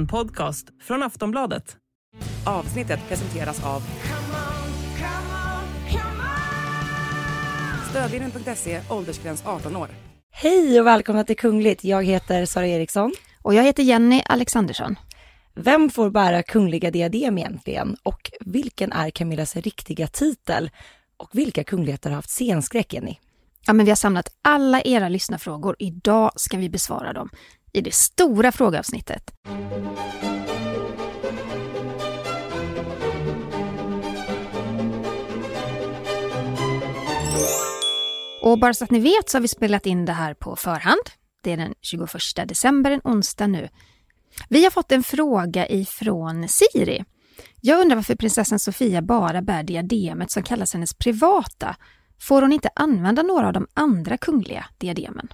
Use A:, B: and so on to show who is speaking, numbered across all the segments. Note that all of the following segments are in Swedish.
A: En podcast från Aftonbladet.
B: Avsnittet presenteras av Stödlinjen.se, åldersgräns 18 år.
C: Hej och välkomna till Kungligt. Jag heter Sara Eriksson.
D: Och jag heter Jenny Alexandersson.
C: Vem får bära kungliga diadem egentligen? Och vilken är Camillas riktiga titel? Och vilka kungligheter har haft scenskräck, Jenny?
D: Ja, men vi har samlat alla era lyssnarfrågor. Idag ska vi besvara dem i det stora frågeavsnittet. Och bara så att ni vet så har vi spelat in det här på förhand. Det är den 21 december, en onsdag nu. Vi har fått en fråga ifrån Siri. Jag undrar varför prinsessan Sofia bara bär diademet som kallas hennes privata. Får hon inte använda några av de andra kungliga diademen?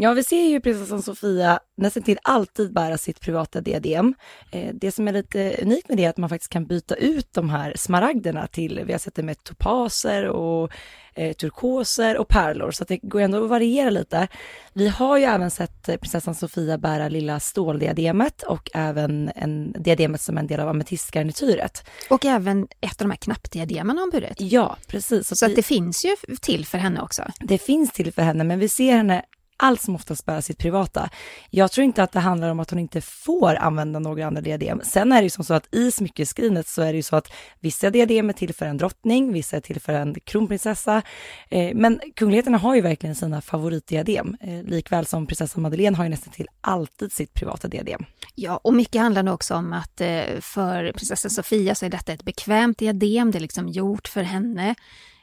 C: Ja, vi ser ju prinsessan Sofia nästan till alltid bära sitt privata diadem. Eh, det som är lite unikt med det är att man faktiskt kan byta ut de här smaragderna till, vi har sett det med topaser och eh, turkoser och pärlor, så det går ändå att variera lite. Vi har ju även sett prinsessan Sofia bära lilla ståldiademet och även en diademet som en del av ametistgarnityret.
D: Och även ett av de här knappdiademen har hon burit.
C: Ja, precis.
D: Så, så att det finns ju till för henne också.
C: Det finns till för henne, men vi ser henne allt som oftast bära sitt privata. Jag tror inte att det handlar om att hon inte får använda några andra diadem. Sen är det ju som så att i smyckeskrinet så är det ju så att vissa diadem är till för en drottning, vissa är till för en kronprinsessa. Eh, men kungligheterna har ju verkligen sina favoritdiadem, eh, likväl som prinsessan Madeleine har ju nästan till alltid sitt privata diadem.
D: Ja, och mycket handlar nog också om att eh, för prinsessan Sofia så är detta ett bekvämt diadem, det är liksom gjort för henne.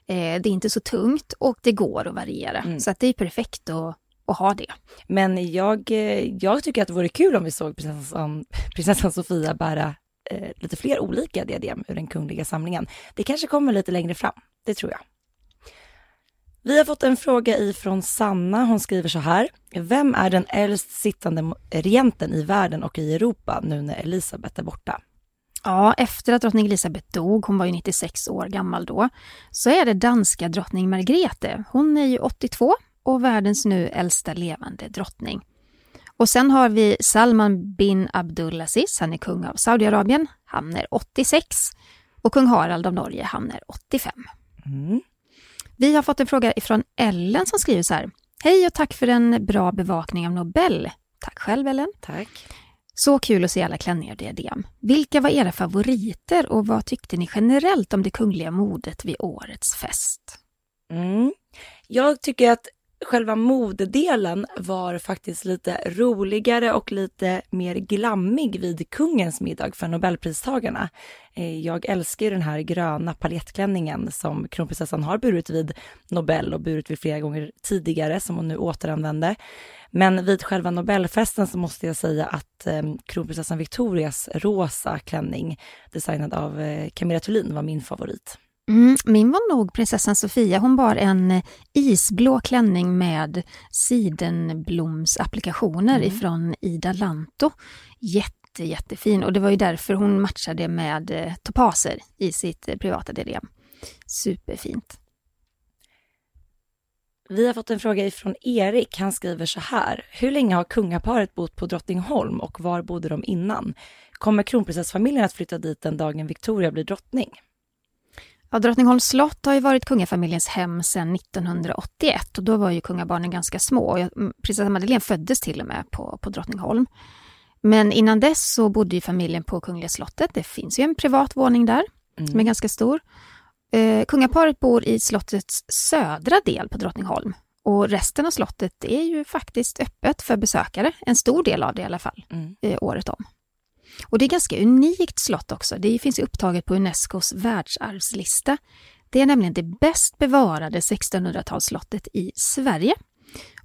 D: Det är inte så tungt och det går att variera. Mm. Så att det är perfekt att och ha det.
C: Men jag, eh, jag tycker att det vore kul om vi såg prinsessan, prinsessan Sofia bära eh, lite fler olika diadem ur den kungliga samlingen. Det kanske kommer lite längre fram, det tror jag. Vi har fått en fråga ifrån Sanna. Hon skriver så här. Vem är den äldst sittande regenten i världen och i Europa nu när Elisabeth är borta?
D: Ja, efter att drottning Elisabeth dog, hon var ju 96 år gammal då, så är det danska drottning Margrethe. Hon är ju 82 och världens nu äldsta levande drottning. Och sen har vi Salman bin Abdulaziz, han är kung av Saudiarabien, han är 86. Och kung Harald av Norge, han är 85. Mm. Vi har fått en fråga ifrån Ellen som skriver så här. Hej och tack för en bra bevakning av Nobel. Tack själv Ellen.
C: Tack.
D: Så kul att se alla klänningar och diadem. Vilka var era favoriter och vad tyckte ni generellt om det kungliga modet vid årets fest?
C: Mm. Jag tycker att själva modedelen var faktiskt lite roligare och lite mer glammig vid kungens middag för nobelpristagarna. Eh, jag älskar ju den här gröna paljettklänningen som kronprinsessan har burit vid Nobel och burit vid flera gånger tidigare som hon nu återanvände. Men vid själva Nobelfesten så måste jag säga att eh, kronprinsessan Victorias rosa klänning designad av eh, Camilla Thulin var min favorit.
D: Mm, min var nog prinsessan Sofia. Hon bar en isblå klänning med sidenblomsapplikationer mm. ifrån Ida Lanto. Jätte, jättefin och det var ju därför hon matchade med eh, topaser i sitt eh, privata diadem. Superfint.
C: Vi har fått en fråga ifrån Erik. Han skriver så här. Hur länge har kungaparet bott på Drottningholm och var bodde de innan? Kommer kronprinsessfamiljen att flytta dit den dagen Victoria blir drottning?
D: Ja, Drottningholms slott har ju varit kungafamiljens hem sedan 1981 och då var ju kungabarnen ganska små. Mm, prinsessa Madeleine föddes till och med på, på Drottningholm. Men innan dess så bodde ju familjen på Kungliga slottet. Det finns ju en privat våning där mm. som är ganska stor. Eh, kungaparet bor i slottets södra del på Drottningholm och resten av slottet är ju faktiskt öppet för besökare, en stor del av det i alla fall, mm. eh, året om. Och det är ganska unikt slott också. Det finns upptaget på Unescos världsarvslista. Det är nämligen det bäst bevarade 1600-talsslottet i Sverige.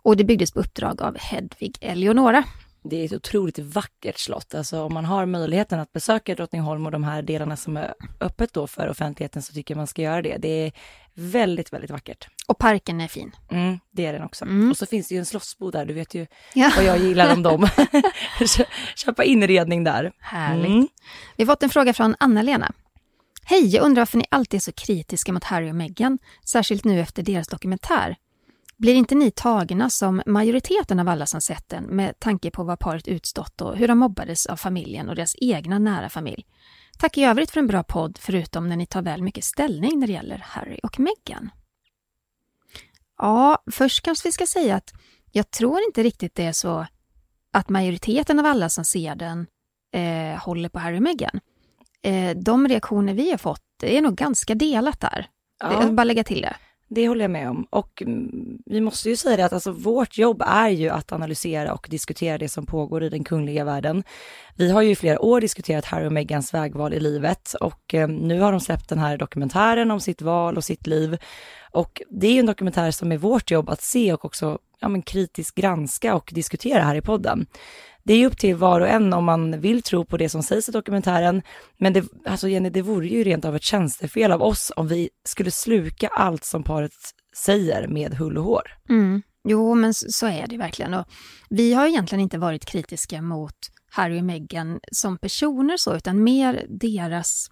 D: Och det byggdes på uppdrag av Hedvig Eleonora.
C: Det är ett otroligt vackert slott. Alltså om man har möjligheten att besöka Drottningholm och de här delarna som är öppet då för offentligheten så tycker jag man ska göra det. Det är väldigt, väldigt vackert.
D: Och parken är fin.
C: Mm, det är den också. Mm. Och så finns det ju en slottsbo där, du vet ju ja. vad jag gillar om dem. Köpa inredning där.
D: Härligt. Mm. Vi har fått en fråga från Anna-Lena. Hej, jag undrar varför ni alltid är så kritiska mot Harry och Meghan, särskilt nu efter deras dokumentär. Blir inte ni tagna som majoriteten av alla som sett den med tanke på vad paret utstått och hur de mobbades av familjen och deras egna nära familj? Tack i övrigt för en bra podd, förutom när ni tar väl mycket ställning när det gäller Harry och Meghan. Ja, först kanske vi ska säga att jag tror inte riktigt det är så att majoriteten av alla som ser den eh, håller på Harry och Meghan. Eh, de reaktioner vi har fått, är nog ganska delat där. Ja. Jag vill bara lägga till det.
C: Det håller jag med om. Och mm, vi måste ju säga det att alltså, vårt jobb är ju att analysera och diskutera det som pågår i den kungliga världen. Vi har ju i flera år diskuterat Harry och Meghans vägval i livet och eh, nu har de släppt den här dokumentären om sitt val och sitt liv. Och det är ju en dokumentär som är vårt jobb att se och också ja, men kritiskt granska och diskutera här i podden det är upp till var och en om man vill tro på det som sägs i dokumentären. Men det, alltså Jenny, det vore ju rent av ett tjänstefel av oss om vi skulle sluka allt som paret säger med hull och hår.
D: Mm. Jo, men så är det verkligen. Och vi har egentligen inte varit kritiska mot Harry och Meghan som personer så, utan mer deras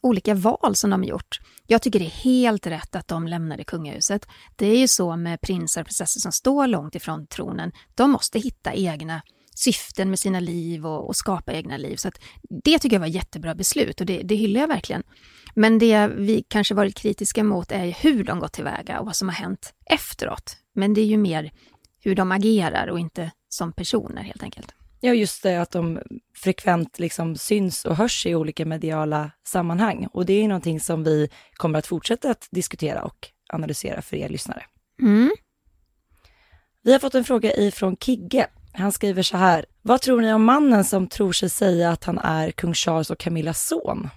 D: olika val som de har gjort. Jag tycker det är helt rätt att de lämnade kungahuset. Det är ju så med prinsar och prinsessor som står långt ifrån tronen. De måste hitta egna syften med sina liv och, och skapa egna liv. Så det tycker jag var ett jättebra beslut och det, det hyllar jag verkligen. Men det vi kanske varit kritiska mot är hur de gått tillväga och vad som har hänt efteråt. Men det är ju mer hur de agerar och inte som personer helt enkelt.
C: Ja, just det att de frekvent liksom syns och hörs i olika mediala sammanhang. Och det är någonting som vi kommer att fortsätta att diskutera och analysera för er lyssnare.
D: Mm.
C: Vi har fått en fråga ifrån Kigge han skriver så här. Vad tror ni om mannen som tror sig säga att han är kung Charles och Camillas son?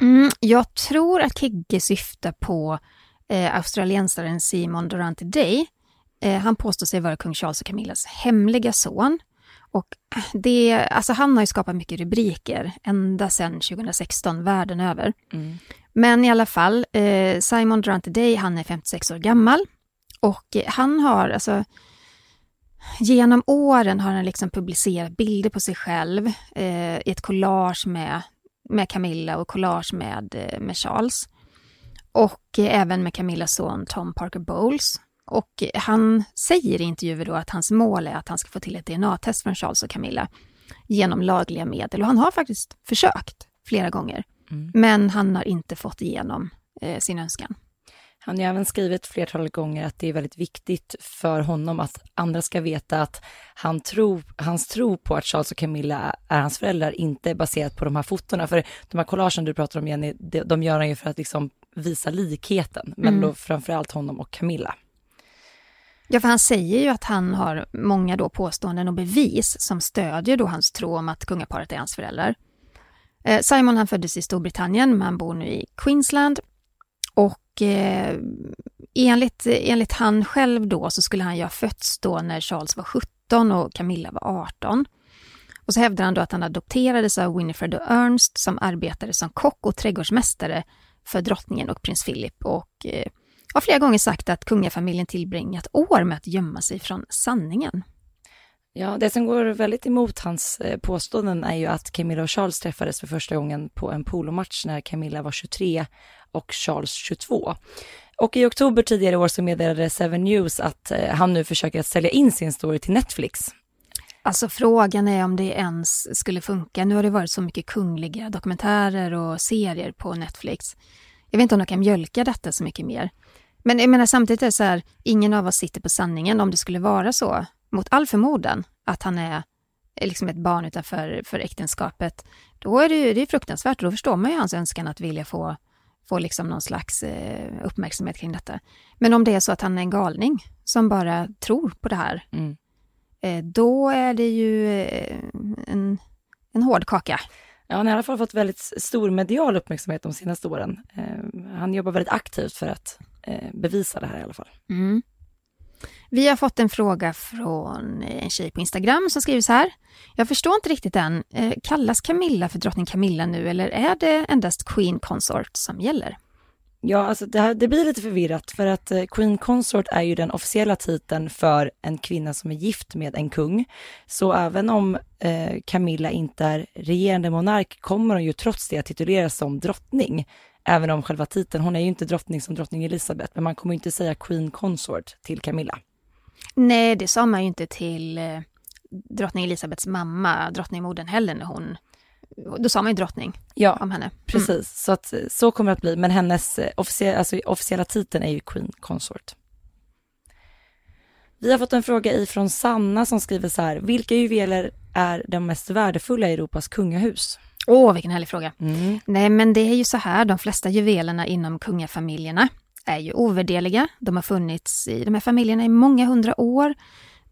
D: Mm, jag tror att Kigge syftar på eh, australiensaren Simon Durante Day. Eh, han påstår sig vara kung Charles och Camillas hemliga son. Och det, alltså han har ju skapat mycket rubriker ända sedan 2016 världen över. Mm. Men i alla fall, eh, Simon Durante Day, han är 56 år gammal. Och han har, alltså Genom åren har han liksom publicerat bilder på sig själv eh, i ett collage med, med Camilla och collage med, eh, med Charles. Och eh, även med Camillas son Tom Parker Bowles. Och han säger i intervjuer då att hans mål är att han ska få till ett DNA-test från Charles och Camilla genom lagliga medel. Och han har faktiskt försökt flera gånger. Mm. Men han har inte fått igenom eh, sin önskan.
C: Han har även skrivit flertalet gånger att det är väldigt viktigt för honom att andra ska veta att han tro, hans tro på att Charles och Camilla är hans föräldrar inte är baserat på de här fotona. För de här collagen du pratar om Jenny, de, gör han ju för att liksom visa likheten, men mm. då framförallt honom och Camilla.
D: Ja, för han säger ju att han har många då påståenden och bevis som stödjer då hans tro om att kungaparet är hans föräldrar. Eh, Simon han föddes i Storbritannien, men han bor nu i Queensland och eh, enligt, enligt han själv då så skulle han ju ha fötts då när Charles var 17 och Camilla var 18. Och så hävdar han då att han adopterades av Winifred och Ernst som arbetade som kock och trädgårdsmästare för drottningen och prins Philip och eh, har flera gånger sagt att kungafamiljen tillbringat år med att gömma sig från sanningen.
C: Ja, det som går väldigt emot hans eh, påståenden är ju att Camilla och Charles träffades för första gången på en polomatch när Camilla var 23 och Charles 22. Och i oktober tidigare år så meddelade Seven News att eh, han nu försöker att sälja in sin story till Netflix.
D: Alltså frågan är om det ens skulle funka. Nu har det varit så mycket kungliga dokumentärer och serier på Netflix. Jag vet inte om de kan mjölka detta så mycket mer. Men jag menar samtidigt är det så här, ingen av oss sitter på sanningen om det skulle vara så, mot all förmodan, att han är liksom ett barn utanför för äktenskapet. Då är det ju det är fruktansvärt och då förstår man ju hans önskan att vilja få få liksom någon slags eh, uppmärksamhet kring detta. Men om det är så att han är en galning som bara tror på det här, mm. eh, då är det ju eh, en, en hård kaka.
C: Ja, han har i alla fall fått väldigt stor medial uppmärksamhet de senaste åren. Eh, han jobbar väldigt aktivt för att bevisa det här i alla fall.
D: Mm. Vi har fått en fråga från en tjej på Instagram som skriver så här. Jag förstår inte riktigt än. Eh, kallas Camilla för drottning Camilla nu eller är det endast Queen Consort som gäller?
C: Ja, alltså det, här, det blir lite förvirrat för att eh, Queen Consort är ju den officiella titeln för en kvinna som är gift med en kung. Så även om eh, Camilla inte är regerande monark kommer hon ju trots det att tituleras som drottning Även om själva titeln, hon är ju inte drottning som drottning Elizabeth, men man kommer inte säga Queen Consort till Camilla.
D: Nej, det sa man ju inte till eh, drottning Elisabeths mamma, drottningmodern heller när hon... Då sa man ju drottning
C: Ja,
D: om henne. Mm.
C: precis. Så att så kommer det att bli, men hennes eh, officie, alltså, officiella titeln är ju Queen Consort. Vi har fått en fråga ifrån Sanna som skriver så här, vilka juveler är de mest värdefulla i Europas kungahus?
D: Åh, vilken härlig fråga.
C: Mm.
D: Nej, men det är ju så här, de flesta juvelerna inom kungafamiljerna är ju ovärderliga. De har funnits i de här familjerna i många hundra år.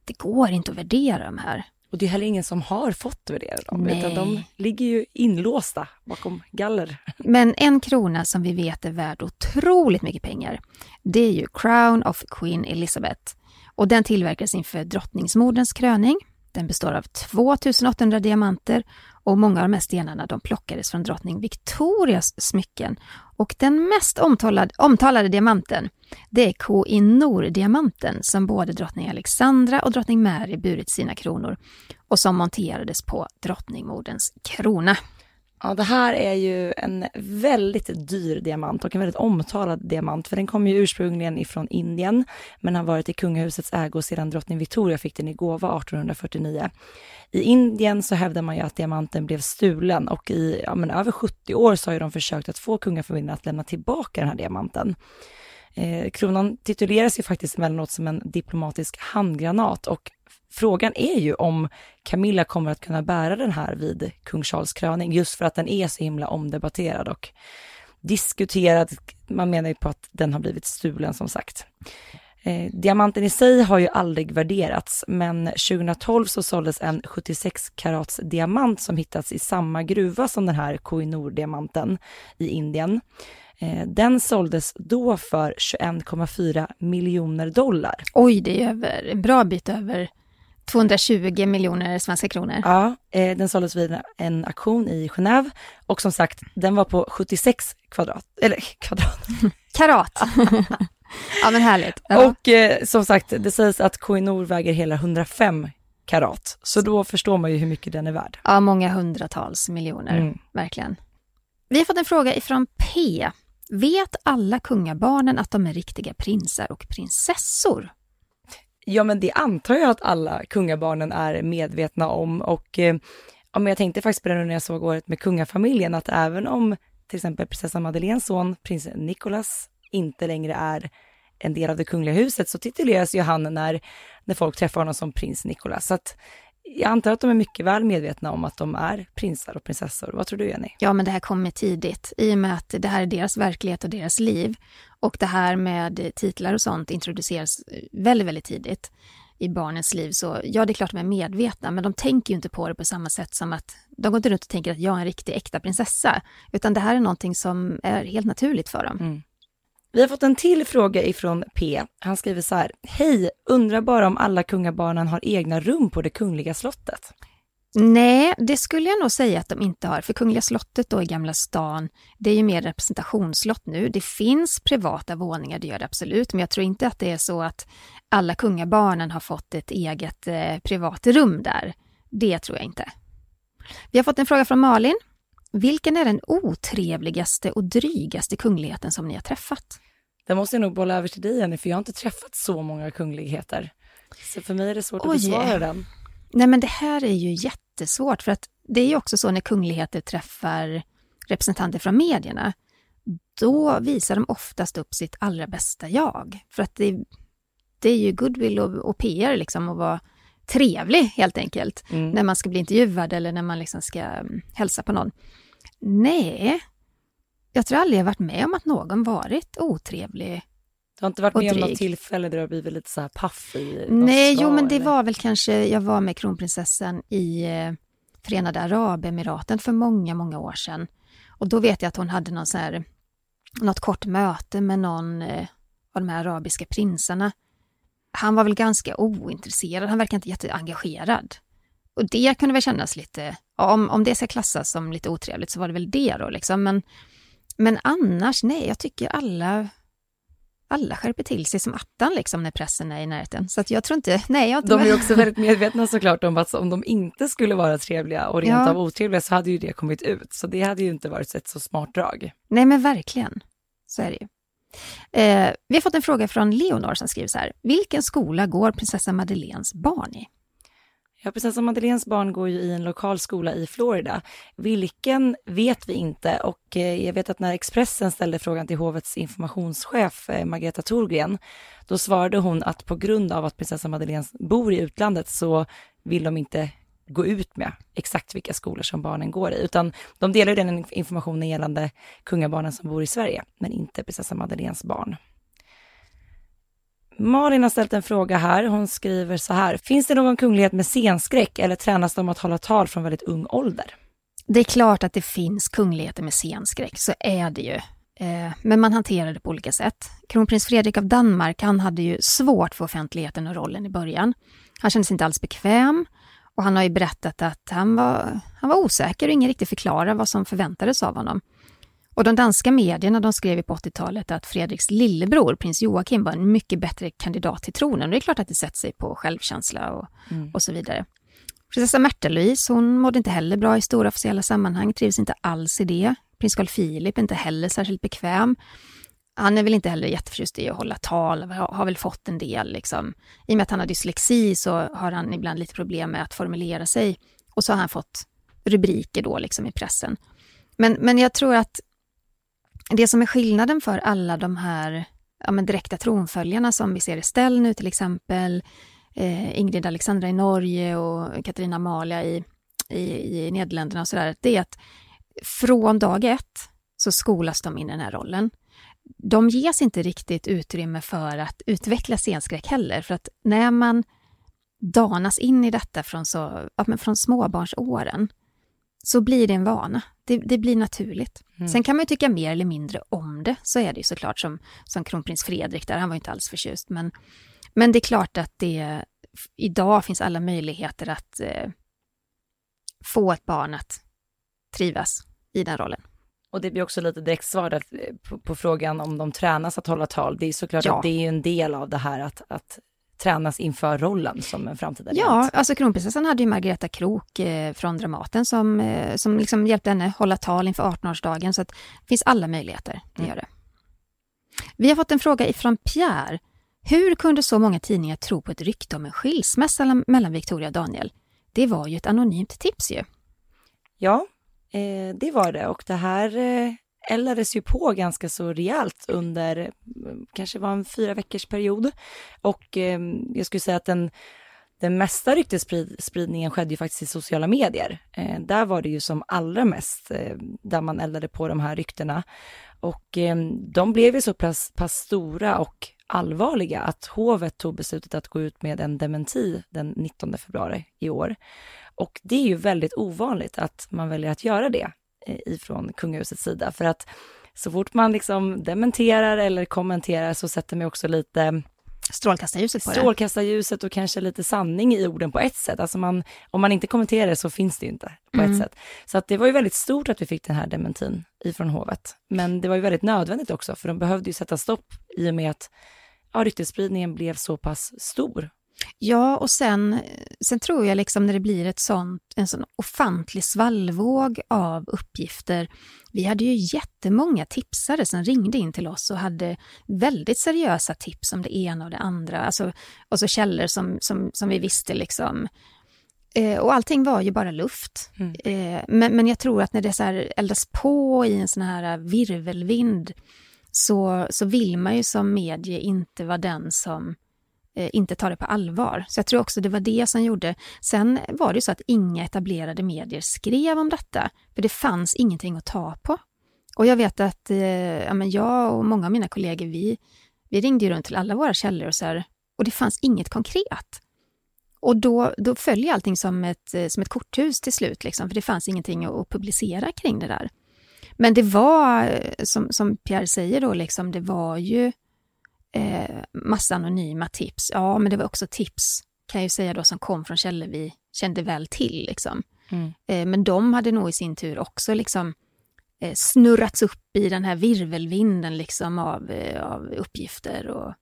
D: Det går inte att värdera de här.
C: Och det är heller ingen som har fått värdera dem,
D: Nej.
C: utan de ligger ju inlåsta bakom galler.
D: Men en krona som vi vet är värd otroligt mycket pengar, det är ju Crown of Queen Elizabeth. Och den tillverkas inför drottningsmoderns kröning. Den består av 2800 diamanter och många av de här stenarna de plockades från drottning Victorias smycken. Och den mest omtalade, omtalade diamanten, det är Koh-i-Noor-diamanten som både drottning Alexandra och drottning Mary burit sina kronor och som monterades på drottningmoderns krona.
C: Ja, det här är ju en väldigt dyr diamant och en väldigt omtalad diamant, för den kom ju ursprungligen ifrån Indien, men har varit i kungahusets ägo sedan drottning Victoria fick den i gåva 1849. I Indien så hävdar man ju att diamanten blev stulen och i ja, men över 70 år så har ju de försökt att få kungafamiljen att lämna tillbaka den här diamanten. Eh, kronan tituleras ju faktiskt emellanåt som en diplomatisk handgranat och frågan är ju om Camilla kommer att kunna bära den här vid kung Charles kröning, just för att den är så himla omdebatterad och diskuterad. Man menar ju på att den har blivit stulen som sagt. Eh, diamanten i sig har ju aldrig värderats, men 2012 så såldes en 76 karats diamant som hittats i samma gruva som den här Koh-i-Noor-diamanten i Indien. Eh, den såldes då för 21,4 miljoner dollar.
D: Oj, det är över, en bra bit över 220 miljoner svenska kronor.
C: Ja, eh, den såldes vid en auktion i Genève och som sagt, den var på 76 kvadrat, eller kvadrat.
D: Karat! ja, men härligt. Ja.
C: Och eh, som sagt, det sägs att Koh-i-Noor väger hela 105 karat, så då förstår man ju hur mycket den är värd.
D: ja, många hundratals miljoner,
C: Mm.
D: verkligen. Vi har fått en fråga ifrån P. Vet alla kungabarnen att de är riktiga prinsar och prinsessor?
C: Ja, men det antar jag att alla kungabarnen är medvetna om och eh, ja, men jag tänkte faktiskt på det när jag såg året med kungafamiljen, att även om till exempel prinsessan Madeleines son, prins Nicolas, inte längre är en del av det kungliga huset, så tituleras ju han när, när folk träffar honom som prins Nicolas. Så att jag antar att de är mycket väl medvetna om att de är prinsar och prinsessor. Vad tror du, Jenny?
D: Ja, men det här kommer tidigt i och med att det här är deras verklighet och deras liv. Och det här med titlar och sånt introduceras väldigt, väldigt tidigt i barnens liv. Så ja, det är klart de är medvetna, men de tänker ju inte på det på samma sätt som att de går inte runt och tänker att jag är en riktig äkta prinsessa, utan det här är någonting som är helt naturligt för dem.
C: Vi har fått en till fråga ifrån P. Han skriver så här. Hej, undrar bara om alla kungabarnen har egna rum på det kungliga slottet.
D: Nej, det skulle jag nog säga att de inte har. För Kungliga slottet då i Gamla stan, det är ju mer representationsslott nu. Det finns privata våningar, det gör det absolut, men jag tror inte att det är så att alla kungabarnen har fått ett eget eh, privat rum där. Det tror jag inte. Vi har fått en fråga från Malin. Vilken är den otrevligaste och drygaste kungligheten som ni har träffat?
C: Det måste jag nog bolla över till dig Jenny, för jag har inte träffat så många kungligheter. Så för mig är det svårt att
D: Oj.
C: besvara den.
D: Nej, men det här är ju jättesvårt, för att det är ju också så när kungligheter träffar representanter från medierna, då visar de oftast upp sitt allra bästa jag. För att det, det är ju goodwill och, och PR liksom att vara trevlig helt enkelt,
C: Mm.
D: när man ska bli intervjuad eller när man liksom ska mm, hälsa på någon. Nej, jag tror aldrig jag varit med om att någon varit otrevlig.
C: Du har inte varit med om något tillfälle där du har blivit lite så här paff i
D: Nej,
C: stad,
D: jo men det
C: eller?
D: var väl kanske, jag var med kronprinsessan i eh, Förenade Arabemiraten för många, många år sedan. Och då vet jag att hon hade någon så här, något kort möte med någon eh, av de här arabiska prinsarna. Han var väl ganska ointresserad, han verkar inte jätteengagerad. Och det kunde väl kännas lite, om, om det ska klassas som lite otrevligt så var det väl det då liksom. Men, men annars, nej, jag tycker alla, alla skärper till sig som attan liksom när pressen är i närheten. Så att jag tror inte, nej jag
C: inte De är också väldigt medvetna såklart om att om de inte skulle vara trevliga och rent ja. av otrevliga så hade ju det kommit ut. Så det hade ju inte varit ett så smart drag.
D: Nej men verkligen, så är det ju. Eh, vi har fått en fråga från Leonor som skriver så här. Vilken skola går prinsessa Madeleines barn i?
C: Ja, prinsessa alltså, Madeleines barn går ju i en lokal skola i Florida. Vilken vet vi inte och eh, jag vet att när Expressen ställde frågan till hovets informationschef eh, Margareta Thorgren, då svarade hon att på grund av att prinsessa Madeleine bor i utlandet så vill de inte gå ut med exakt vilka skolor som barnen går i, utan de delar den informationen gällande kungabarnen som bor i Sverige, men inte prinsessa Madeleines barn. Malin har ställt en fråga här. Hon skriver så här. Finns det någon kunglighet med scenskräck eller tränas de att hålla tal från väldigt ung ålder?
D: Det är klart att det finns kungligheter med scenskräck, så är det ju. Eh, men man hanterar det på olika sätt. Kronprins Fredrik av Danmark, han hade ju svårt för offentligheten och rollen i början. Han kände sig inte alls bekväm och han har ju berättat att han var, han var osäker och ingen riktigt förklarade vad som förväntades av honom. Och de danska medierna de skrev på 80-talet att Fredriks lillebror, prins Joakim, var en mycket bättre kandidat till tronen. Och det är klart att det sätter sig på självkänsla och, mm. och så vidare. Prinsessa Märta-Louise, hon mådde inte heller bra i stora officiella sammanhang, trivs inte alls i det. Prins Carl Philip är inte heller särskilt bekväm. Han är väl inte heller jätteförtjust i att hålla tal, har väl fått en del liksom. I och med att han har dyslexi så har han ibland lite problem med att formulera sig. Och så har han fått rubriker då liksom i pressen. Men, men jag tror att det som är skillnaden för alla de här ja, men direkta tronföljarna som vi ser i nu till exempel, eh, Ingrid Alexandra i Norge och Katarina Amalia i, i, i Nederländerna och sådär, det är att från dag ett så skolas de in i den här rollen. De ges inte riktigt utrymme för att utveckla scenskräck heller, för att när man danas in i detta från, så, ja, från småbarnsåren, så blir det en vana. Det, det blir naturligt. Mm. Sen kan man ju tycka mer eller mindre om det, så är det ju såklart som, som kronprins Fredrik där, han var ju inte alls förtjust. Men, men det är klart att det idag finns alla möjligheter att eh, få ett barn att trivas i den rollen.
C: Och det blir också lite direkt svar eh, på, på, frågan om de tränas att hålla tal. Det är såklart ja. att det är en del av det här att, att tränas inför rollen som en framtida
D: Ja, alltså kronprinsessan hade ju Margareta Krok eh, från Dramaten som, eh, som liksom hjälpte henne hålla tal inför 18-årsdagen, så att det finns alla möjligheter, det mm. gör det. Vi har fått en fråga ifrån Pierre. Hur kunde så många tidningar tro på ett rykte om en skilsmässa mellan Victoria och Daniel? Det var ju ett anonymt tips ju.
C: Ja, eh, det var det och det här eh, eldades ju på ganska så rejält under, eh, kanske var en fyra veckors period. Och eh, jag skulle säga att den, den mesta ryktesspridningen skedde ju faktiskt i sociala medier. Eh, där var det ju som allra mest eh, där man eldade på de här ryktena. Och eh, de blev ju så pass, pass stora och allvarliga att hovet tog beslutet att gå ut med en dementi den 19 februari i år. Och det är ju väldigt ovanligt att man väljer att göra det ifrån kungahusets sida. För att så fort man liksom dementerar eller kommenterar så sätter man också lite
D: strålkastarljuset på det.
C: Strålkastarljuset och kanske lite sanning i orden på ett sätt. Alltså man, om man inte kommenterar det så finns det ju inte på mm. ett sätt. Så att det var ju väldigt stort att vi fick den här dementin ifrån hovet. Men det var ju väldigt nödvändigt också, för de behövde ju sätta stopp i och med att ja, ryktesspridningen blev så pass stor
D: Ja, och sen, sen tror jag liksom när det blir ett sånt, en sån ofantlig svallvåg av uppgifter. Vi hade ju jättemånga tipsare som ringde in till oss och hade väldigt seriösa tips om det ena och det andra. Alltså, och så källor som, som, som vi visste liksom. Eh, och allting var ju bara luft. Mm. Eh, men, men jag tror att när det så här eldas på i en sån här virvelvind så, så vill man ju som medie inte vara den som Eh, inte tar det på allvar. Så jag tror också det var det som gjorde. Sen var det så att inga etablerade medier skrev om detta, för det fanns ingenting att ta på. Och jag vet att eh, ja, men jag och många av mina kollegor, vi, vi ringde runt till alla våra källor och, så här, och det fanns inget konkret. Och då, då följer allting som ett, eh, som ett korthus till slut, liksom, för det fanns ingenting att publicera kring det där. Men det var, eh, som, som Pierre säger då, liksom, det var ju eh, massa anonyma tips. Ja, men det var också tips, kan jag ju säga då, som kom från källor vi kände väl till. Liksom. Mm. Eh, men de hade nog i sin tur också liksom, eh, snurrats upp i den här virvelvinden liksom av, eh, av uppgifter och,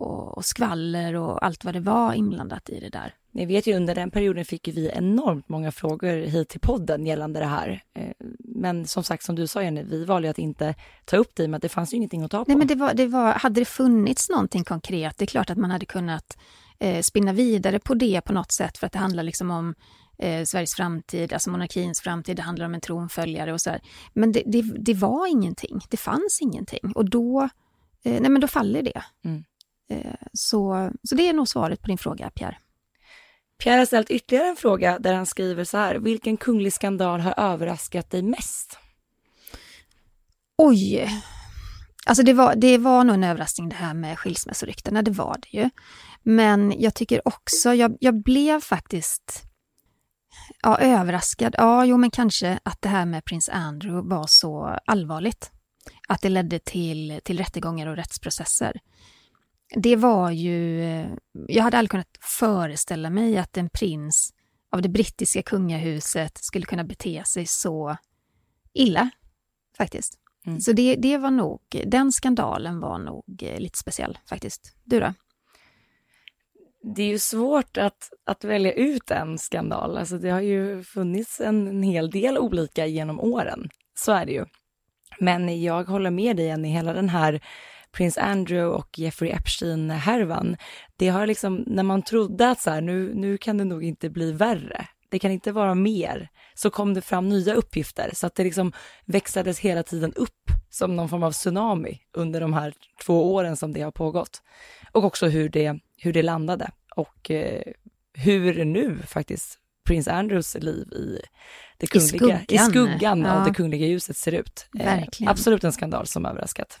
D: och, och skvaller och allt vad det var inblandat i det där.
C: Ni vet ju under den perioden fick vi enormt många frågor hit till podden gällande det här. Eh, men som sagt, som du sa Jenny, vi valde att inte ta upp det med att det fanns ju ingenting att ta på.
D: Nej, men det var, det var, hade det funnits någonting konkret, det är klart att man hade kunnat eh, spinna vidare på det på något sätt, för att det handlar liksom om eh, Sveriges framtid, alltså monarkins framtid, det handlar om en tronföljare och så här. Men det, det, det var ingenting, det fanns ingenting och då, eh, nej men då faller det.
C: Mm.
D: Eh, så, så det är nog svaret på din fråga, Pierre.
C: Pierre har ställt ytterligare en fråga där han skriver så här, vilken kunglig skandal har överraskat dig mest?
D: Oj! Alltså det var, det var nog en överraskning det här med skilsmässoryktena, det var det ju. Men jag tycker också, jag, jag blev faktiskt ja, överraskad. Ja, jo men kanske att det här med prins Andrew var så allvarligt. Att det ledde till, till rättegångar och rättsprocesser. Det var ju, jag hade aldrig kunnat föreställa mig att en prins av det brittiska kungahuset skulle kunna bete sig så illa, faktiskt. Mm. Så det, det var nog, den skandalen var nog eh, lite speciell faktiskt. Du då?
C: Det är ju svårt att, att välja ut en skandal. Alltså det har ju funnits en, en hel del olika genom åren. Så är det ju. Men jag håller med dig Jenny, hela den här prins Andrew och Jeffrey Epstein-härvan, det har liksom, när man trodde att så här, nu, nu kan det nog inte bli värre, det kan inte vara mer, så kom det fram nya uppgifter så att det liksom växlades hela tiden upp som någon form av tsunami under de här två åren som det har pågått. Och också hur det, hur det landade och eh, hur nu faktiskt prins Andrews liv i det kungliga, i skuggan, i skuggan ja. av det kungliga ljuset ser ut.
D: Eh,
C: absolut en skandal som överraskat.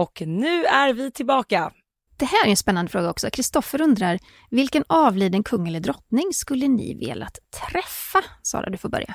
C: Och nu är vi tillbaka.
D: Det här är en spännande fråga också. Kristoffer undrar, vilken avliden kung eller drottning skulle ni velat träffa? Sara, du får börja.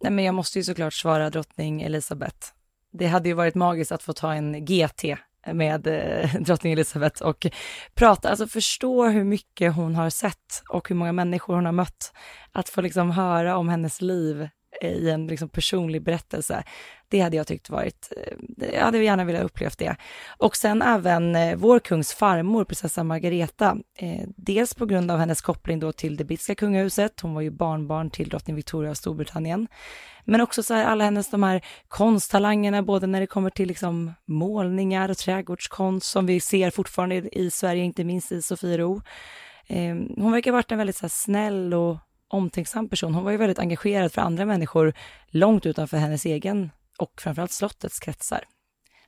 C: Nej, men jag måste ju såklart svara drottning Elizabeth. Det hade ju varit magiskt att få ta en GT med eh, drottning Elizabeth och prata, alltså förstå hur mycket hon har sett och hur många människor hon har mött. Att få liksom höra om hennes liv i en liksom personlig berättelse. Det hade jag tyckt varit, eh, jag hade gärna velat upplevt det. Och sen även eh, vår kungs farmor, prinsessa Margareta, eh, dels på grund av hennes koppling då till det brittiska kungahuset, hon var ju barnbarn till drottning Victoria av Storbritannien, men också så här alla hennes de här konsttalangerna, både när det kommer till liksom målningar och trädgårdskonst som vi ser fortfarande i Sverige, inte minst i Sofiero. Hon verkar ha varit en väldigt så snäll och omtänksam person. Hon var ju väldigt engagerad för andra människor långt utanför hennes egen och framförallt slottets kretsar.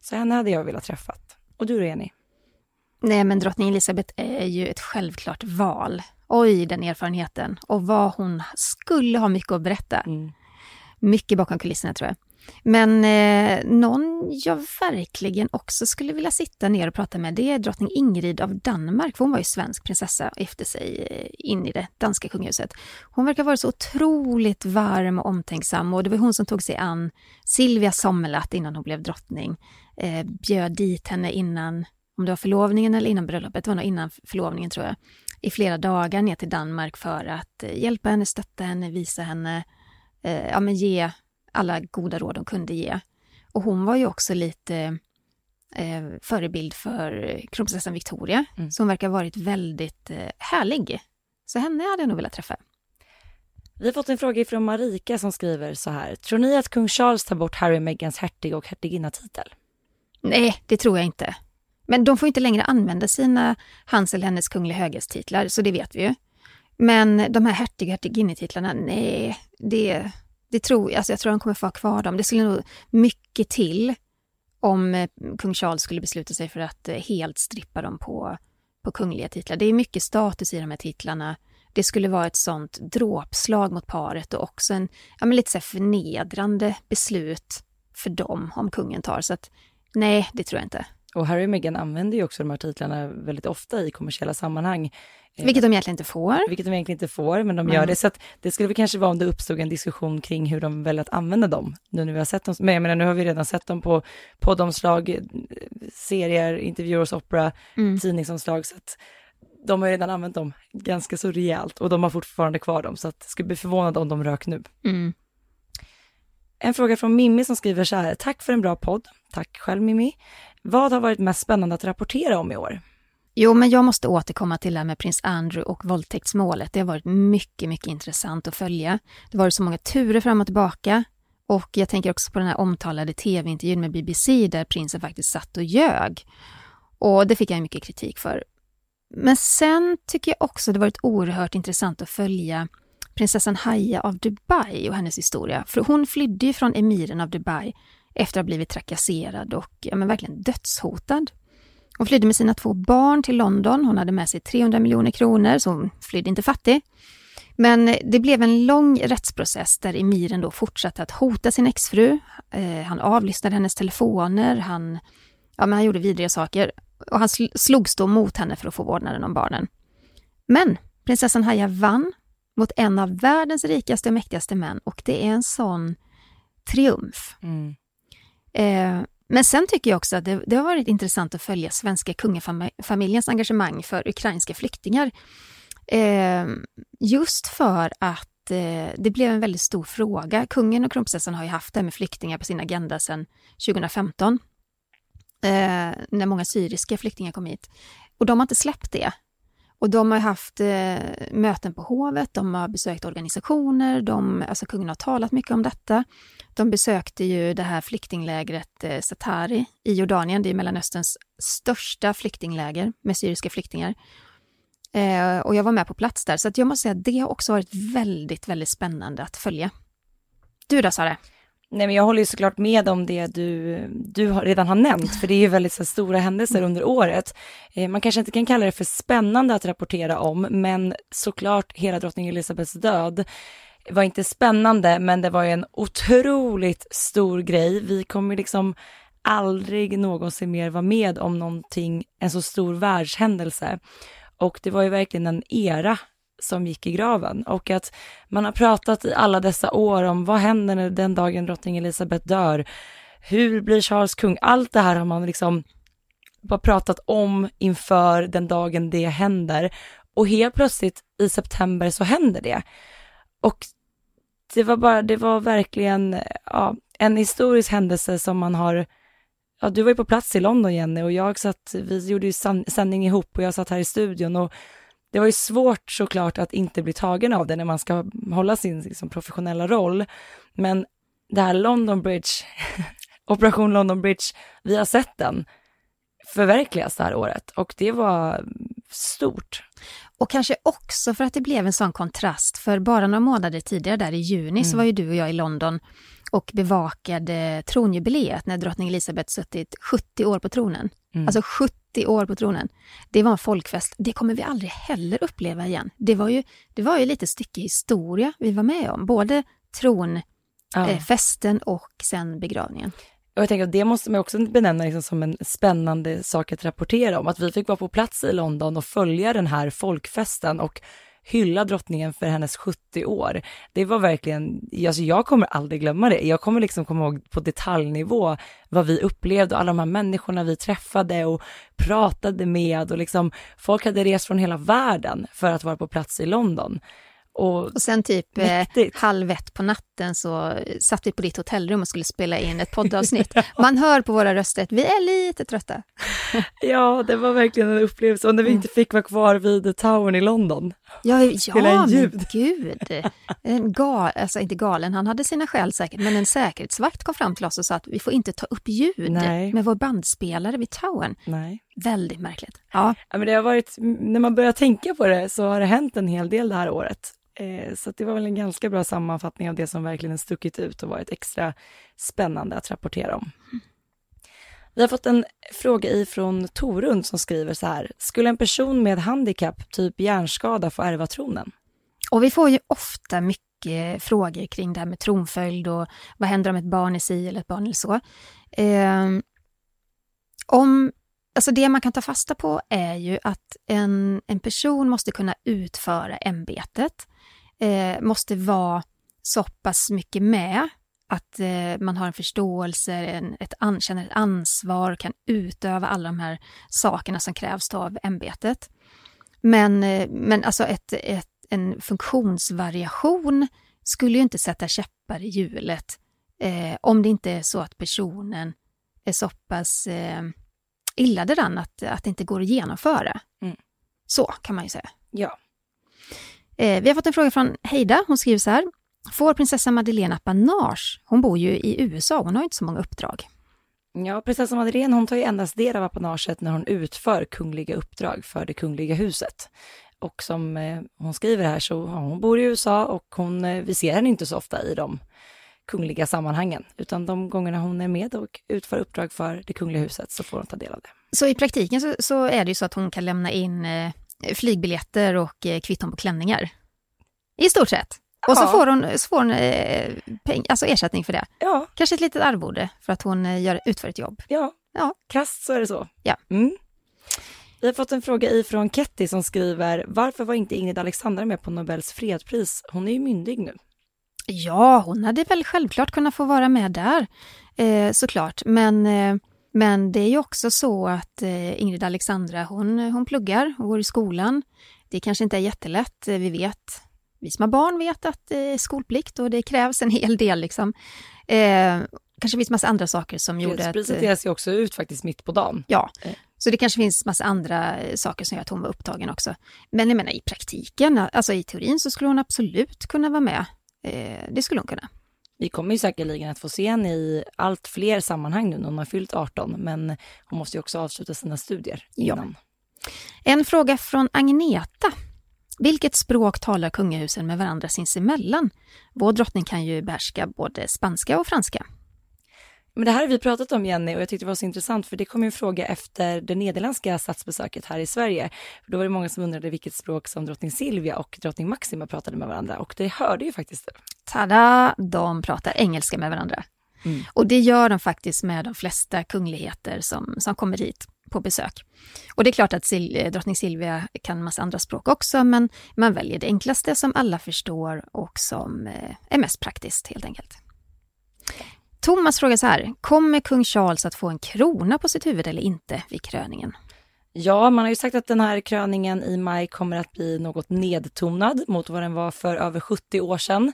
C: Så henne hade jag velat träffa. Och du då, Jenny?
D: Nej, men drottning Elizabeth är ju ett självklart val. Oj, den erfarenheten. Och vad hon skulle ha mycket att berätta. Mm. Mycket bakom kulisserna, tror jag. Men eh, någon jag verkligen också skulle vilja sitta ner och prata med, det är drottning Ingrid av Danmark, för hon var ju svensk prinsessa och gifte sig eh, in i det danska kungahuset. Hon verkar vara så otroligt varm och omtänksam och det var hon som tog sig an Silvia Sommerlath innan hon blev drottning. Eh, bjöd dit henne innan, om det var förlovningen eller innan bröllopet, det var nog innan förlovningen tror jag, i flera dagar ner till Danmark för att eh, hjälpa henne, stötta henne, visa henne, eh, ja men ge alla goda råd de kunde ge. Och hon var ju också lite eh, förebild för kronprinsessan Victoria, mm. som verkar ha varit väldigt eh, härlig. Så henne hade jag nog velat träffa.
C: Vi har fått en fråga från Marika som skriver så här. Tror ni att kung Charles tar bort Harry och Meghans hertig och hertiginna-titel?
D: Nej, det tror jag inte. Men de får inte längre använda sina hans eller hennes kungliga höghetstitlar, så det vet vi ju. Men de här hertig och hertiginnetitlarna, nej, det, det tror, alltså jag tror han kommer få ha kvar dem. Det skulle nog mycket till om eh, kung Charles skulle besluta sig för att eh, helt strippa dem på, på kungliga titlar. Det är mycket status i de här titlarna. det skulle vara ett sånt dråpslag mot paret och också en ja, men lite så förnedrande beslut för dem om kungen tar. Så att nej, det tror jag inte.
C: Och Harry och Meghan använder ju också de här titlarna väldigt ofta i kommersiella sammanhang.
D: Eh, vilket de egentligen inte får.
C: Vilket de egentligen inte får, men de gör mm. det. Så det skulle väl kanske vara om det uppstod en diskussion kring hur de väljer att använda dem, nu när vi har sett dem. Men jag menar, nu har vi redan sett dem på poddomslag, eh, serier, intervjuer hos Opera, mm. tidningsomslag, så att de har redan använt dem ganska så rejält och de har fortfarande kvar dem, så att jag skulle bli förvånad om de rök nu.
D: Mm.
C: En fråga från Mimmi som skriver så här, tack för en bra podd. Tack själv Mimmi. Vad har varit mest spännande att rapportera om i år?
D: Jo, men jag måste återkomma till det här med prins Andrew och våldtäktsmålet. Det har varit mycket, mycket intressant att följa. Det har varit så många turer fram och tillbaka. Och jag tänker också på den här omtalade tv-intervjun med BBC där prinsen faktiskt satt och ljög. Och det fick jag mycket kritik för. Men sen tycker jag också det varit oerhört intressant att följa prinsessan Haya av Dubai och hennes historia. För hon flydde ju från emiren av Dubai efter att ha blivit trakasserad och ja, men verkligen dödshotad. Hon flydde med sina två barn till London. Hon hade med sig 300 miljoner kronor, så hon flydde inte fattig. Men eh, det blev en lång rättsprocess där emiren då fortsatte att hota sin exfru. Eh, han avlyssnade hennes telefoner, han, ja, men han gjorde vidriga saker och han slogs då mot henne för att få vårdnaden om barnen. Men prinsessan Haya vann mot en av världens rikaste och mäktigaste män och det är en sån triumf. Mm. Eh, men sen tycker jag också att det, det, har varit intressant att följa svenska kungafamiljens engagemang för ukrainska flyktingar. Eh, just för att eh, det blev en väldigt stor fråga. Kungen och kronprinsessan har ju haft det här med flyktingar på sin agenda sedan 2015. Eh, när många syriska flyktingar kom hit. Och de har inte släppt det. Och de har haft eh, möten på hovet, de har besökt organisationer, de, alltså kungen har talat mycket om detta. De besökte ju det här flyktinglägret eh, Satari i Jordanien, det är Mellanösterns största flyktingläger med syriska flyktingar. Eh, och jag var med på plats där, så att jag måste säga att det har också varit väldigt, väldigt spännande att följa. Du då Sara?
C: Nej, men jag håller ju såklart med om det du, du redan har nämnt, för det är ju väldigt så stora händelser under året. Eh, man kanske inte kan kalla det för spännande att rapportera om, men såklart hela drottning Elizabeths död var inte spännande, men det var ju en otroligt stor grej. Vi kommer liksom aldrig någonsin mer vara med om någonting, en så stor världshändelse. Och det var ju verkligen en era som gick i graven och att man har pratat i alla dessa år om vad händer den dagen drottning Elizabeth dör? Hur blir Charles kung? Allt det här har man liksom bara pratat om inför den dagen det händer och helt plötsligt i september så händer det. Och det var bara, det var verkligen ja, en historisk händelse som man har Ja, du var ju på plats i London Jenny och jag satt, vi gjorde ju sändning ihop och jag satt här i studion och det var ju svårt såklart att inte bli tagen av det när man ska hålla sin liksom, professionella roll. Men det här London Bridge, Operation London Bridge, vi har sett den förverkligas det här året och det var stort.
D: Och kanske också för att det blev en sån kontrast, för bara några månader tidigare där i juni mm. så var ju du och jag i London och bevakade tronjubileet när drottning Elizabeth suttit 70 år på tronen. Mm. Alltså 70 år på tronen. Det var en folkfest. Det kommer vi aldrig heller uppleva igen. Det var ju, det var ju lite stycke historia vi var med om. Både tronfesten ja. eh, och sen begravningen.
C: Och jag tänker att det måste man också benämna liksom som en spännande sak att rapportera om. Att vi fick vara på plats i London och följa den här folkfesten och hylla drottningen för hennes 70 år. Det var verkligen, alltså jag kommer aldrig glömma det. Jag kommer liksom komma ihåg på detaljnivå vad vi upplevde och alla de här människorna vi träffade och pratade med och liksom folk hade rest från hela världen för att vara på plats i London.
D: Och, och sen typ eh, halv ett på natten så satt vi på ditt hotellrum och skulle spela in ett poddavsnitt. Man hör på våra röster att vi är lite trötta.
C: ja, det var verkligen en upplevelse. Och när vi inte fick vara kvar vid Towern i London.
D: Ja, ja men gud. En gal, alltså inte galen, han hade sina skäl säkert, men en säkerhetsvakt kom fram till oss och sa att vi får inte ta upp ljud Nej. med vår bandspelare vid Towern.
C: Nej.
D: Väldigt märkligt.
C: Ja. ja, men det har varit, när man börjar tänka på det så har det hänt en hel del det här året. Eh, så det var väl en ganska bra sammanfattning av det som verkligen stuckit ut och varit extra spännande att rapportera om. Vi har fått en fråga ifrån Torund som skriver så här. Skulle en person med handikapp, typ hjärnskada, få ärva tronen?
D: Och vi får ju ofta mycket frågor kring det här med tronföljd och vad händer om ett barn är si eller ett barn är så. Eh, om, alltså det man kan ta fasta på är ju att en, en person måste kunna utföra ämbetet, eh, måste vara så pass mycket med att eh, man har en förståelse, en, ett an, känner ett ansvar, kan utöva alla de här sakerna som krävs av ämbetet. Men, eh, men alltså ett, ett, en funktionsvariation skulle ju inte sätta käppar i hjulet eh, om det inte är så att personen är så pass eh, illa däran att, att det inte går att genomföra.
C: Mm.
D: Så kan man ju säga.
C: Ja.
D: Eh, vi har fått en fråga från Heida. Hon skriver så här. Får prinsessa Madeleine apanage? Hon bor ju i USA, hon har inte så många uppdrag.
C: Ja, prinsessa Madeleine hon tar ju endast del av apanaget när hon utför kungliga uppdrag för det kungliga huset. Och som eh, hon skriver här så ja, hon bor i USA och hon, eh, vi ser henne inte så ofta i de kungliga sammanhangen, utan de gångerna hon är med och utför uppdrag för det kungliga huset så får hon ta del av det.
D: Så i praktiken så, så är det ju så att hon kan lämna in eh, flygbiljetter och kvitton på klänningar? I stort sett. Och så får hon, så får hon eh, peng, alltså ersättning för det.
C: Ja,
D: Kanske ett litet arvode för att hon eh, gör, utför ett jobb.
C: ja,
D: Ja.
C: krasst så är det så.
D: Ja.
C: Mm. Vi har fått en fråga ifrån Ketty som skriver, varför var inte Ingrid Alexandra med på Nobels fredspris? Hon är ju myndig nu.
D: Ja, hon hade väl självklart kunnat få vara med där, eh, såklart. Men, eh, men det är ju också så att eh, Ingrid Alexandra, hon, hon pluggar och går i skolan. Det kanske inte är jättelätt, eh, vi vet. Vi som har barn vet att det är skolplikt och det krävs en hel del liksom. Eh, kanske finns massa andra saker som gjorde att... Eh,
C: delas ju också ut faktiskt mitt på dagen.
D: Ja,
C: Eh.
D: så det kanske finns massa andra eh, saker som gör att hon var upptagen också. Men jag menar i praktiken, alltså i teorin så skulle hon absolut kunna vara med. Eh, det skulle hon kunna.
C: Vi kommer ju säkerligen att få se henne i allt fler sammanhang nu när hon har fyllt 18, men hon måste ju också avsluta sina studier
D: Ja.
C: innan.
D: En fråga från Agneta. Vilket språk talar kungahusen med varandra sinsemellan? Vår drottning kan ju behärska både spanska och franska.
C: Men det här har vi pratat om Jenny och jag tyckte det var så intressant för det kom en fråga efter det nederländska statsbesöket här i Sverige. För då var det många som undrade vilket språk som drottning Silvia och drottning Maxima pratade med varandra och det hörde ju faktiskt
D: Tada! De pratar engelska med varandra.
C: Mm.
D: Och det gör de faktiskt med de flesta kungligheter som, som kommer hit på besök. Och det är klart att Sil eh, drottning Silvia kan massa andra språk också, men man väljer det enklaste som alla förstår och som eh, är mest praktiskt helt enkelt. Thomas frågar så här, kommer kung Charles att få en krona på sitt huvud eller inte vid kröningen?
C: Ja, man har ju sagt att den här kröningen i maj kommer att bli något nedtonad mot vad den var för över 70 år sedan.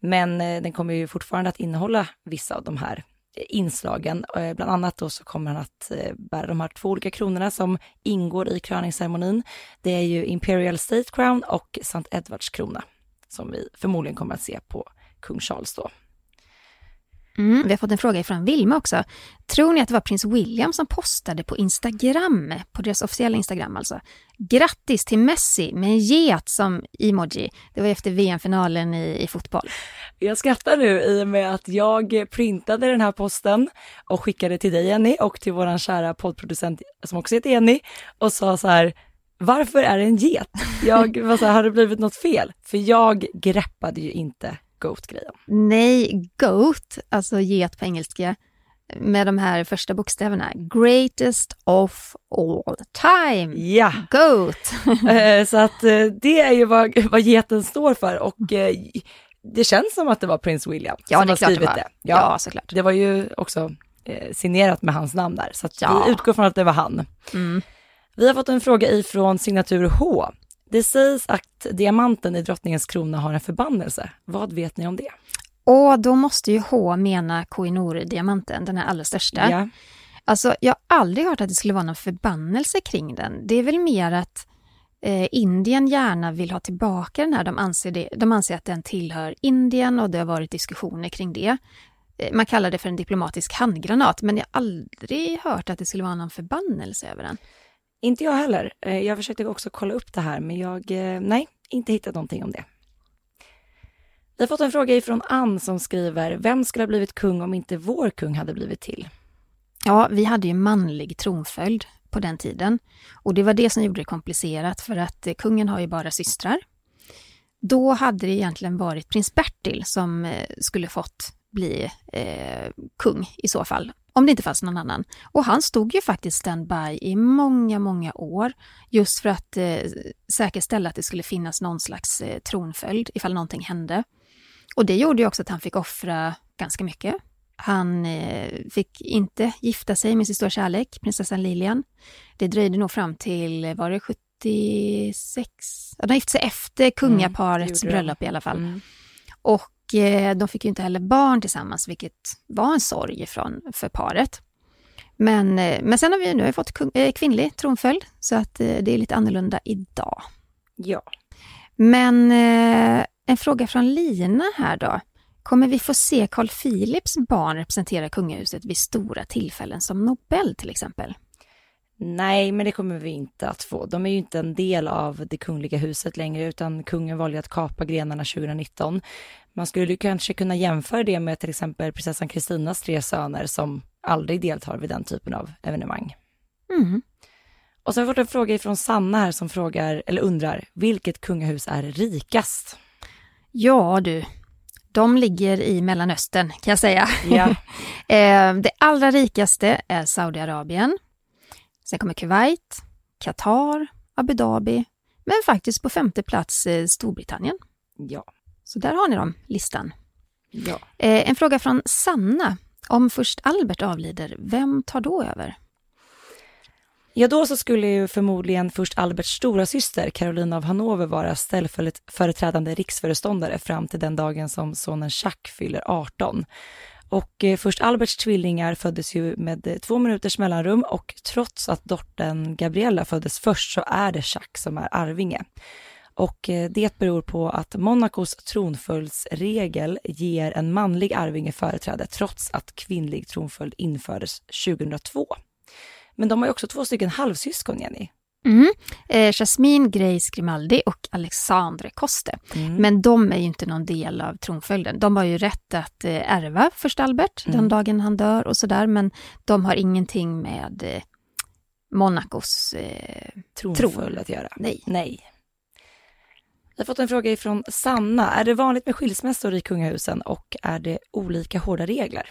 C: Men eh, den kommer ju fortfarande att innehålla vissa av de här inslagen. Eh, bland annat då så kommer han att eh, bära de här två olika kronorna som ingår i kröningsceremonin. Det är ju Imperial State Crown och St Edwards krona som vi förmodligen kommer att se på kung Charles då.
D: Mm, vi har fått en fråga ifrån Vilma också. Tror ni att det var prins William som postade på Instagram, på deras officiella Instagram alltså? Grattis till Messi med en get som emoji. Det var efter VM-finalen i, i fotboll.
C: Jag skrattar nu i och med att jag printade den här posten och skickade till dig Jenny och till våran kära poddproducent som också heter Jenny och sa så här, varför är det en get? Jag var så här, har det blivit något fel? För jag greppade ju inte GOAT-grejen.
D: Nej, GOAT, alltså get på engelska, med de här första bokstäverna. Greatest of all time.
C: Ja,
D: GOAT.
C: eh, så att eh, det är ju vad, vad geten står för och eh, det känns som att det var prins William
D: Ja,
C: som har
D: klart det
C: skrivit
D: var.
C: det.
D: Ja, såklart.
C: Det var ju också signerat med hans namn där, så att
D: Ja.
C: vi utgår från att det var han.
D: Mm.
C: Vi har fått en fråga ifrån signatur H. Det sägs att diamanten i drottningens krona har en förbannelse. Vad vet ni om det?
D: Och då måste ju H mena Koh-i-Noor-diamanten, den här allra största.
C: Ja.
D: Alltså, jag har aldrig hört att det skulle vara någon förbannelse kring den. Det är väl mer att eh, Indien gärna vill ha tillbaka den här. De anser, det, de anser att den tillhör Indien och det har varit diskussioner kring det. Eh, man kallar det för en diplomatisk handgranat, men jag har aldrig hört att det skulle vara någon förbannelse över den.
C: Inte jag heller. Eh, jag försökte också kolla upp det här, men jag, eh, nej, inte hittat någonting om det. Vi har fått en fråga ifrån Ann som skriver, vem skulle ha blivit kung om inte vår kung hade blivit till?
D: Ja, vi hade ju manlig tronföljd på den tiden och det var det som gjorde det komplicerat för att eh, kungen har ju bara systrar. då hade det egentligen varit prins Bertil som skulle fått bli eh, kung i så fall, om det inte fanns någon annan. Och han stod ju faktiskt standby i många, många år just för att eh, säkerställa att det skulle finnas någon slags eh, tronföljd ifall någonting hände. Och det gjorde ju också att han fick offra ganska mycket. Han eh, fick inte gifta sig med sin stora kärlek, prinsessan Lilian. Det dröjde nog fram till, var det 76? Ja, de gifte sig efter kungaparets
C: Mm, gjorde de.
D: bröllop i alla fall.
C: Mm.
D: Och eh, de fick ju inte heller barn tillsammans, vilket var en sorg från, för paret. Men, eh, men sen har vi nu fått kung, eh, kvinnlig tronföljd, så att eh, det är lite annorlunda idag.
C: Ja.
D: Men eh, en fråga från Lina här då. Kommer vi få se Carl Philips barn representera kungahuset vid stora tillfällen som Nobel till exempel?
C: Nej, men det kommer vi inte att få. De är ju inte en del av det kungliga huset längre, utan kungen valde att kapa grenarna 2019. Man skulle kanske kunna jämföra det med till exempel prinsessan Kristinas tre söner som aldrig deltar vid den typen av evenemang.
D: Mm.
C: Och så har vi fått en fråga ifrån Sanna här som frågar, eller undrar, vilket kungahus är rikast?
D: Ja du, de ligger i Mellanöstern kan jag säga.
C: Ja.
D: Eh, det allra rikaste är Saudiarabien. Sen kommer Kuwait, Qatar, Abu Dhabi, men faktiskt på femte plats eh, Storbritannien.
C: Ja.
D: Så där har ni dem, listan.
C: Ja.
D: Eh, en fråga från Sanna. Om först Albert avlider, vem tar då över?
C: Ja, då så skulle ju förmodligen först Alberts stora syster Carolina av Hannover vara ställföreträdande riksföreståndare fram till den dagen som sonen Jacques fyller 18. Och eh, först Alberts tvillingar föddes ju med eh, två minuters mellanrum och trots att dottern Gabriella föddes först så är det Jacques som är arvinge. Och eh, det beror på att Monacos tronföljdsregel ger en manlig arvinge företräde trots att kvinnlig tronföljd infördes 2002. Men de har ju också två stycken halvsyskon, Jenny.
D: Mm. Eh, Jasmine Grace Grimaldi och Alexandre Coste.
C: Mm.
D: Men de är ju inte någon del av tronföljden. De har ju rätt att eh, ärva först Albert den
C: Mm.
D: dagen han dör och sådär, men de har ingenting med eh, Monacos... Eh,
C: tronföljd att göra.
D: nej.
C: Nej. Vi har fått en fråga ifrån Sanna. Är det vanligt med skilsmässor i kungahusen och är det olika hårda regler?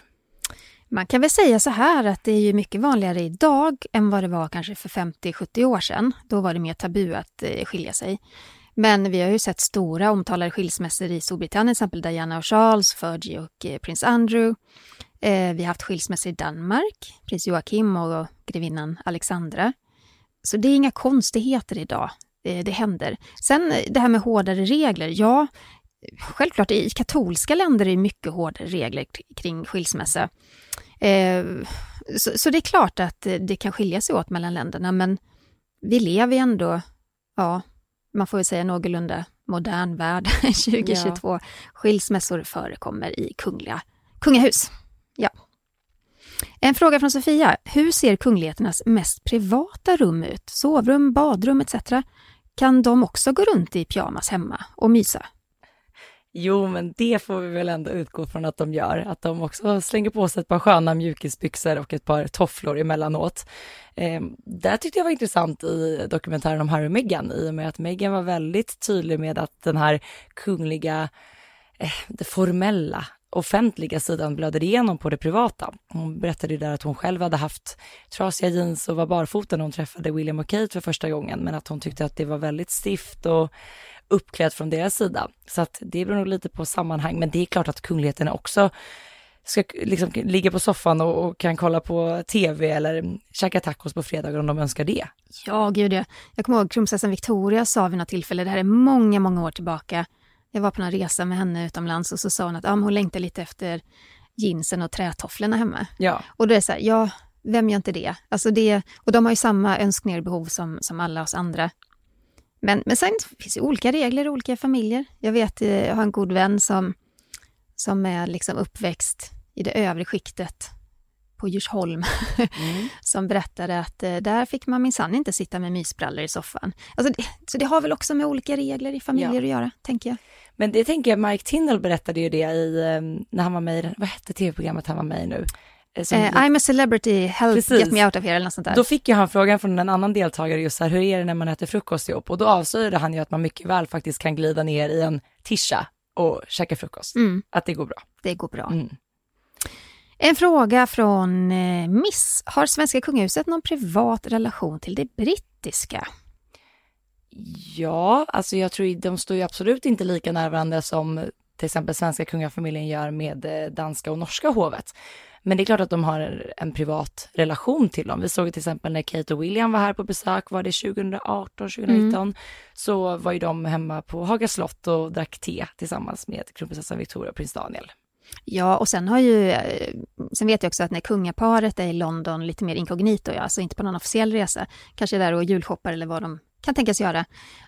D: Man kan väl säga så här att det är ju mycket vanligare idag än vad det var kanske för 50-70 år sedan. Då var det mer tabu att eh, skilja sig. Men vi har ju sett stora omtalade skilsmässor i Storbritannien, till exempel Diana och Charles, Fergie och eh, prins Andrew. Eh, vi har haft skilsmässor i Danmark, prins Joakim och grevinnan Alexandra. Så det är inga konstigheter idag. Eh, det händer. Sen eh, det här med hårdare regler, ja, självklart i katolska länder är det mycket hårdare regler kring skilsmässa. Eh, så, så det är klart att det kan skilja sig åt mellan länderna, men vi lever ändå, ja, man får väl säga någorlunda modern värld 2022. Skilsmässor förekommer i kungliga kungahus. Ja. En fråga från Sofia. Hur ser kungligheternas mest privata rum ut? Sovrum, badrum etc. Kan de också gå runt i pyjamas hemma och mysa?
C: Jo, men det får vi väl ändå utgå från att de gör. Att de också slänger på sig ett par sköna mjukisbyxor och ett par tofflor emellanåt. Eh, det tyckte jag var intressant i dokumentären om Harry och Meghan i och med att Meghan var väldigt tydlig med att den här kungliga, eh, det formella, offentliga sidan blöder igenom på det privata. Hon berättade ju där att hon själv hade haft trasiga jeans och var barfota när hon träffade William och Kate för första gången, men att hon tyckte att det var väldigt stift och uppklädd från deras sida. Så att det beror nog lite på sammanhang, men det är klart att kungligheterna också ska liksom ligga på soffan och, och kan kolla på tv eller käka tacos på fredagar om de önskar det.
D: Ja, gud ja. Jag kommer ihåg kronprinsessan Victoria sa vid något tillfälle, det här är många, många år tillbaka. Jag var på en resa med henne utomlands och så sa hon att men hon längtar lite efter jeansen och trätofflorna hemma.
C: Ja,
D: Och då är det så här, ja, vem gör inte det? Alltså det och de har ju samma önskningar och behov som, som alla oss andra. Men, men sen finns det olika regler i olika familjer. Jag vet, eh, jag har en god vän som, som är liksom uppväxt i det övre skiktet på Djursholm,
C: mm.
D: som berättade att eh, där fick man minsann inte sitta med mysbrallor i soffan. Alltså, det, så det har väl också med olika regler i familjer
C: Ja.
D: att göra, tänker jag.
C: Men det tänker jag, Mike Tindall berättade ju det i, eh, när han var med i, vad hette tv-programmet han var med i nu? eh, som-
D: Eh, I'm a celebrity, help
C: Precis.
D: get me out of here eller något sånt där.
C: Då fick ju han frågan från en annan deltagare just så här, hur är det när man äter frukost ihop? Och då avslöjade han ju att man mycket väl faktiskt kan glida ner i en tisha och käka frukost.
D: Mm,
C: Att det går bra.
D: det går bra.
C: Mm.
D: En fråga från eh, Miss. Har svenska kungahuset någon privat relation till det brittiska?
C: Ja, alltså jag tror de står ju absolut inte lika nära varandra som till exempel svenska kungafamiljen gör med eh, danska och norska hovet. Men det är klart att de har en privat relation till dem. Vi såg till exempel när Kate och William var här på besök, var det 2018, 2019, så var ju de hemma på Haga slott och drack te tillsammans med kronprinsessan Victoria och prins Daniel.
D: Ja, och sen har ju, eh, sen vet jag också att när kungaparet är i London lite mer inkognito, ja, alltså inte på någon officiell resa, kanske där och julshoppar eller vad de kan tänkas göra,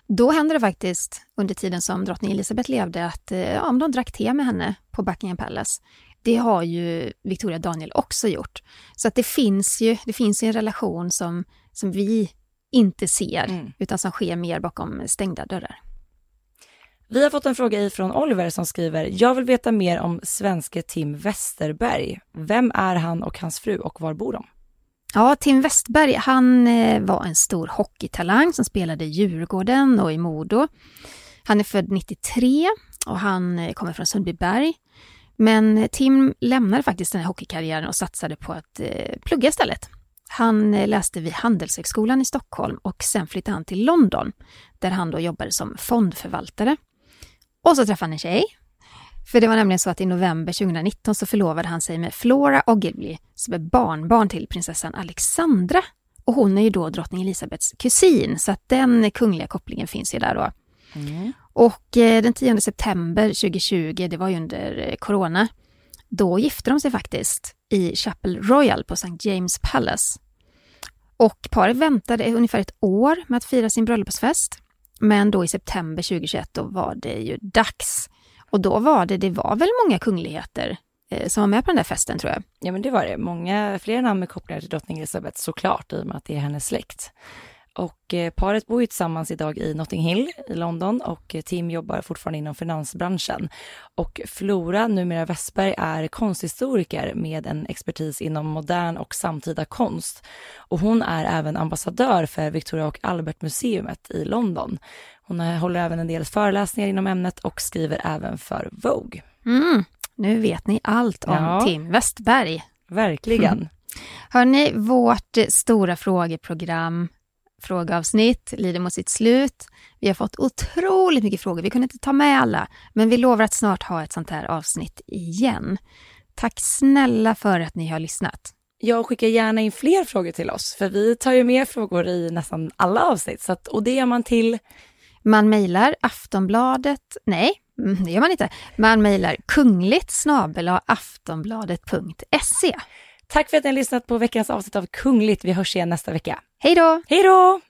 D: då händer det faktiskt under tiden som drottning Elizabeth levde att eh, ja, om de drack te med henne på Buckingham Palace. Det har ju Victoria Daniel också gjort. Så att det finns ju, det finns ju en relation som, som vi inte ser,
C: Mm.
D: utan som sker mer bakom stängda dörrar.
C: Vi har fått en fråga ifrån Oliver som skriver, jag vill veta mer om svenske Tim Westerberg. Vem är han och hans fru och var bor de?
D: Ja, Tim Westberg, han eh, var en stor hockeytalang som spelade i Djurgården och i Modo. Han är född 93 och han eh, kommer från Sundbyberg. Men Tim lämnade faktiskt den här hockeykarriären och satsade på att eh, plugga istället. Han eh, läste vid Handelshögskolan i Stockholm och sen flyttade han till London där han då jobbade som fondförvaltare. Och så träffade han en tjej för det var nämligen så att i november 2019 så förlovade han sig med Flora Ogilvy som är barnbarn till prinsessan Alexandra. Och hon är ju då drottning Elisabeths kusin, så att den kungliga kopplingen finns ju där då. Och eh, den 10 september 2020, det var ju under eh, corona, då gifte de sig faktiskt i Chapel Royal på St. James Palace. Och paret väntade ungefär ett år med att fira sin bröllopsfest. Men då i september 2021 då var det ju dags. Och då var det, det var väl många kungligheter eh, som var med på den där festen tror jag.
C: Ja men det var det. Många fler namn med kopplingar till drottning Elizabeth såklart i och med att det är hennes släkt. Och eh, paret bor ju tillsammans idag i Notting Hill i London och eh, Tim jobbar fortfarande inom finansbranschen. Och Flora, numera Westberg, är konsthistoriker med en expertis inom modern och samtida konst. Och hon är även ambassadör för Victoria och Albert-museet i London. Hon eh, håller även en del föreläsningar inom ämnet och skriver även för Vogue.
D: Mm, nu vet ni allt om
C: Ja.
D: Tim Westberg.
C: Verkligen.
D: Hörni, vårt stora frågeprogram, frågeavsnitt, lider mot sitt slut. Vi har fått otroligt mycket frågor. Vi kunde inte ta med alla, men vi lovar att snart ha ett sånt här avsnitt igen. Tack snälla för att ni har lyssnat.
C: Jag skickar gärna in fler frågor till oss, för vi tar ju med frågor i nästan alla avsnitt. Så att, och det gör man till,
D: Man mejlar Aftonbladet, nej, mm, det gör man inte. Man mejlar kungligt aftonbladet.se.
C: tack för att ni har lyssnat på veckans avsnitt av Kungligt. Vi hörs igen nästa vecka.
D: Hej då!
C: Hej då!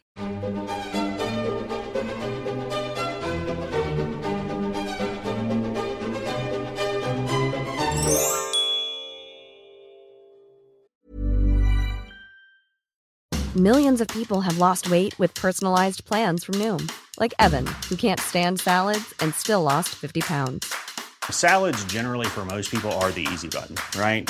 E: Millions of people have lost weight with personalized plans from Noom, like Evan, who can't stand salads and still lost 50 pounds.
F: Salads, generally, for most people, are the easy button, right?